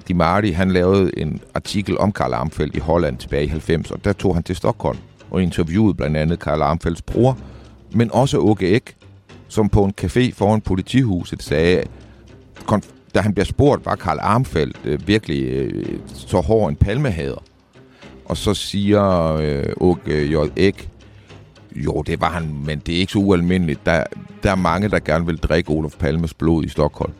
Frank Di Marti, han lavede en artikel om Karl Armfeldt i Holland tilbage i 90, og der tog han til Stockholm og interviewede blandt andet Karl Armfeldts bror, men også Åke Ek, som på en café foran politihuset sagde, da han bliver spurgt, var Karl Armfeldt øh, virkelig øh, så hård en palmehader? Og så siger øh, Åke J. Ek, jo, det var han, men det er ikke så ualmindeligt. Der, der er mange, der gerne vil drikke Olof Palmes blod i Stockholm.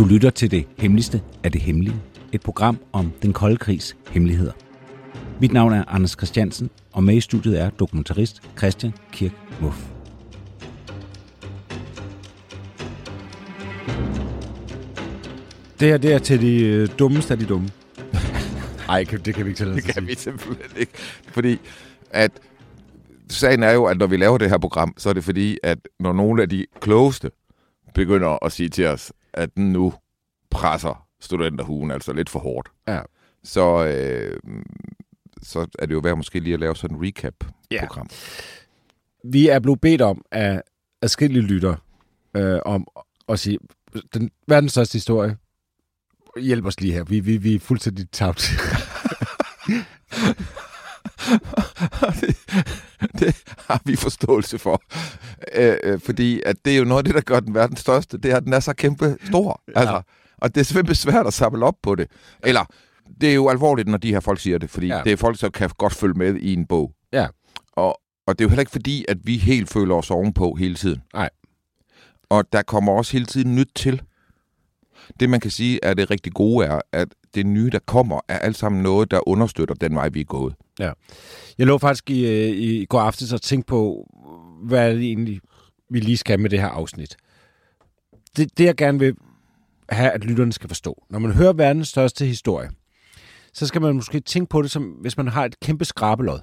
Du lytter til det hemmeligste af det hemmelige. Et program om den kolde krigs hemmeligheder. Mit navn er Anders Christiansen, og med i studiet er dokumentarist Christian Kirk Muff. Det her, det er til de øh, dummeste af de dumme. Nej, det kan vi ikke tillade Det kan vi simpelthen ikke. Fordi at sagen er jo, at når vi laver det her program, så er det fordi, at når nogle af de klogeste begynder at sige til os, at nu presser studenterhuen altså lidt for hårdt, Ja. så, øh, så er det jo værd måske lige at lave sådan en recap-program. Vi er blevet bedt om af adskillige lytter øh, om at sige, den verdens største historie, hjælp os lige her. Vi, vi, vi er fuldstændig tabt. det, det har vi forståelse for. Øh, øh, fordi at det er jo noget af det, der gør den verdens største, det er, at den er så kæmpe stor. Ja. Altså, og det er simpelthen svært at samle op på det. Eller, det er jo alvorligt, når de her folk siger det, fordi Ja. det er folk, som kan godt følge med i en bog. Ja. Og, og det er jo heller ikke fordi, at vi helt føler os ovenpå hele tiden. Nej. Og der kommer også hele tiden nyt til. Det, man kan sige, er det rigtig gode er, at det nye, der kommer, er alt sammen noget, der understøtter den vej, vi er gået. Jeg lå faktisk i, øh, i går aftes og tænkte på, hvad er det egentlig, vi lige skal med det her afsnit. Det, det jeg gerne vil have, at lytterne skal forstå. Når man hører verdens største historie, så skal man måske tænke på det, som hvis man har et kæmpe skrabelod.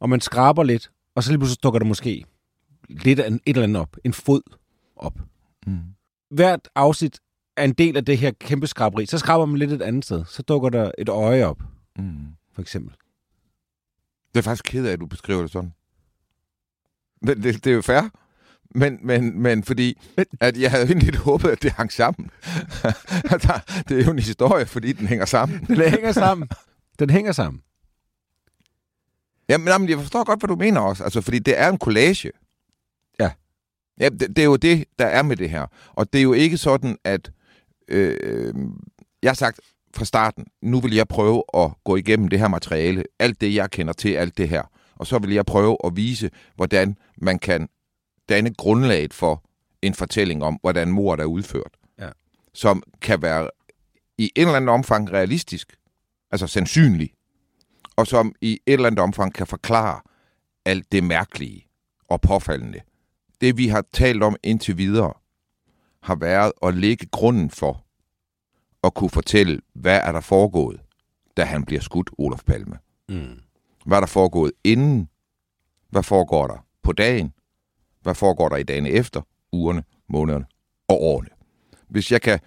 Og man skraber lidt, og så lige pludselig dukker der måske lidt af et eller andet op. En fod op. Mm. Hvert afsnit er en del af det her kæmpe skraberi. Så skraber man lidt et andet sted. Så dukker der et øje op, Mm. for eksempel. Det er faktisk ked af, at du beskriver det sådan. Men det, det er jo fair. Men, men, men fordi, at jeg havde egentlig håbet, at det hang sammen. Der- det er jo en historie, fordi den hænger sammen. Den hænger sammen. Den hænger sammen. Jamen, jamen, jeg forstår godt, hvad du mener også. Altså, fordi det er en collage. Ja. Ja, det, det er jo det, der er med det her. Og det er jo ikke sådan, at... Øh, jeg har sagt fra starten, nu vil jeg prøve at gå igennem det her materiale, alt det, jeg kender til, alt det her. Og så vil jeg prøve at vise, hvordan man kan danne grundlaget for en fortælling om, hvordan mordet er udført. Ja. Som kan være i en eller anden omfang realistisk, altså sandsynlig, og som i et eller andet omfang kan forklare alt det mærkelige og påfaldende. Det, vi har talt om indtil videre, har været at lægge grunden for at kunne fortælle, hvad er der foregået, da han bliver skudt, Olof Palme. Mm. Hvad er der foregået inden? Hvad foregår der på dagen? Hvad foregår der i dagene efter, ugerne, månederne og årene? Hvis jeg kan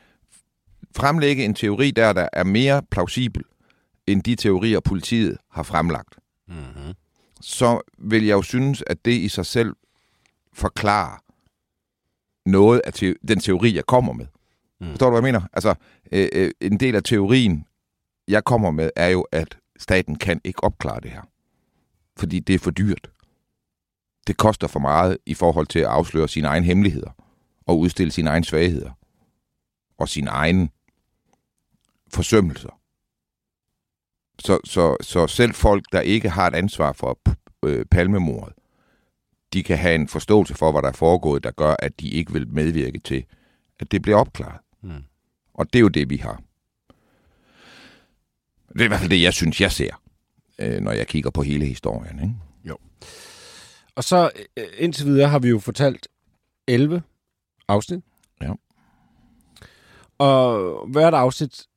fremlægge en teori der, der er mere plausibel end de teorier, politiet har fremlagt, Mm-hmm. så vil jeg jo synes, at det i sig selv forklarer noget af te- den teori, jeg kommer med. Mm. Forstår du, hvad jeg mener? Altså, øh, øh, en del af teorien, jeg kommer med, er jo, at staten kan ikke opklare det her. Fordi det er for dyrt. Det koster for meget i forhold til at afsløre sine egne hemmeligheder og udstille sine egne svagheder og sine egne forsømmelser. Så, så, så selv folk, der ikke har et ansvar for øh, palmemordet, de kan have en forståelse for, hvad der er foregået, der gør, at de ikke vil medvirke til, at det bliver opklaret. Mm. Og det er jo det, vi har. Det er i hvert fald det, jeg synes, jeg ser, øh, når jeg kigger på hele historien. Ikke? Og så øh, indtil videre har vi jo fortalt 11 afsnit. Ja. Og hvert afsnit,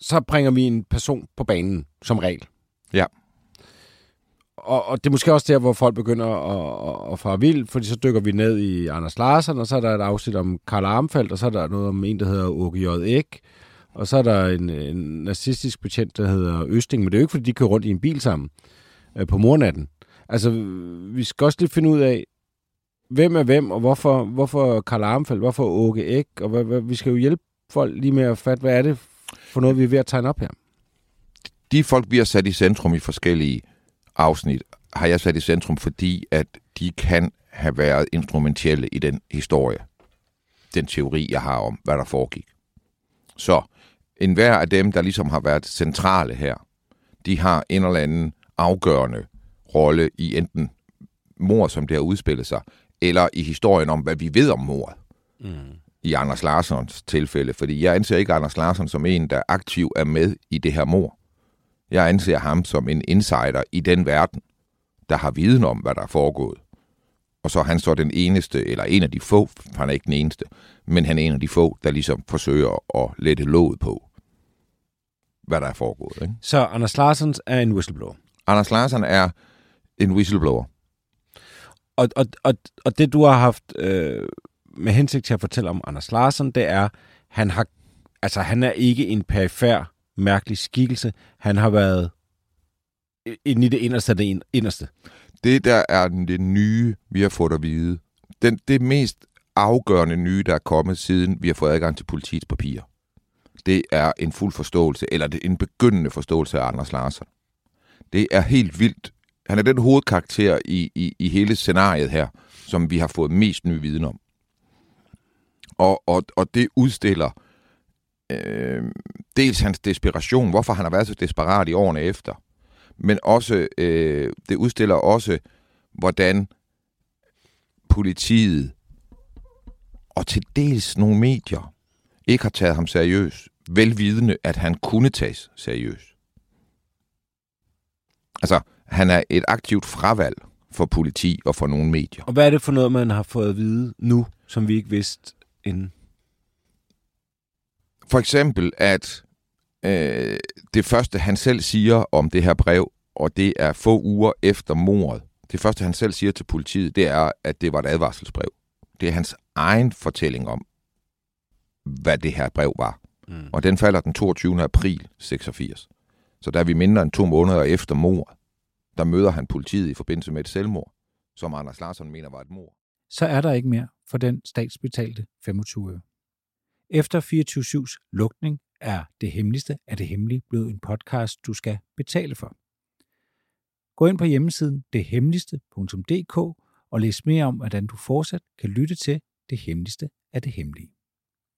så bringer vi en person på banen, som regel. Ja. Og, og det er måske også der, hvor folk begynder at, at, at fare vild, fordi så dykker vi ned i Anders Larsen, og så er der et afsnit om Karl Armfeldt, og så er der noget om en, der hedder Åke J. Ek, og så er der en, en nazistisk betjent, der hedder Østing, men det er jo ikke, fordi de kører rundt i en bil sammen øh, på mornatten. Altså, vi skal også lige finde ud af, hvem er hvem, og hvorfor, hvorfor Karl Armfeldt, hvorfor Åke Ek, og hvad, hvad, vi skal jo hjælpe folk lige med at fatte, hvad er det for noget, vi er ved at tegne op her. De folk, vi har sat i centrum i forskellige afsnit, har jeg sat i centrum, fordi at de kan have været instrumentelle i den historie, den teori, jeg har om, hvad der foregik. Så en hver af dem, der ligesom har været centrale her, de har en eller anden afgørende rolle i enten mor, som det har udspillet sig, eller i historien om, hvad vi ved om mordet. Mm. I Anders Larsons tilfælde. Fordi jeg anser ikke Anders Larsen som en, der aktiv er med i det her mor. Jeg anser ham som en insider i den verden, der har viden om, hvad der er foregået. Og så er han så den eneste, eller en af de få, han er ikke den eneste, men han er en af de få, der ligesom forsøger at lette låget på, hvad der er foregået. Ikke? Så Anders Larsens er en whistleblower. Anders Larsen er en whistleblower. Og, og, og, og det, du har haft øh, med hensigt til at fortælle om Anders Larsen, det er, han har, altså han er ikke en perifær, mærkelig skikkelse. Han har været inde i det inderste af det inderste. Det, der er det nye, vi har fået at vide, den, det mest afgørende nye, der er kommet siden vi har fået adgang til politiets papirer, det er en fuld forståelse, eller det er en begyndende forståelse af Anders Larsen. Det er helt vildt. Han er den hovedkarakter i, i, i hele scenariet her, som vi har fået mest ny viden om. Og, og, og det udstiller øh, dels hans desperation, hvorfor han har været så desperat i årene efter, men også øh, det udstiller også, hvordan politiet og til dels nogle medier ikke har taget ham seriøst, velvidende, at han kunne tages seriøst. Altså, han er et aktivt fravalg for politi og for nogle medier. Og hvad er det for noget, man har fået at vide nu, som vi ikke vidste inden? For eksempel, at øh, det første, han selv siger om det her brev, og det er få uger efter mordet, det første, han selv siger til politiet, det er, at det var et advarselsbrev. Det er hans egen fortælling om, hvad det her brev var. Mm. Og den falder den 22. april 86. Så der er vi mindre end to måneder efter mord, der møder han politiet i forbindelse med et selvmord, som Anders Larsson mener var et mord. Så er der ikke mere for den statsbetalte 25 øre. Efter 24-7's lukning er Det Hemmeligste af det Hemmelige blevet en podcast, du skal betale for. Gå ind på hjemmesiden dethemmeligste.dk og læs mere om, hvordan du fortsat kan lytte til Det Hemmeligste af det Hemmelige.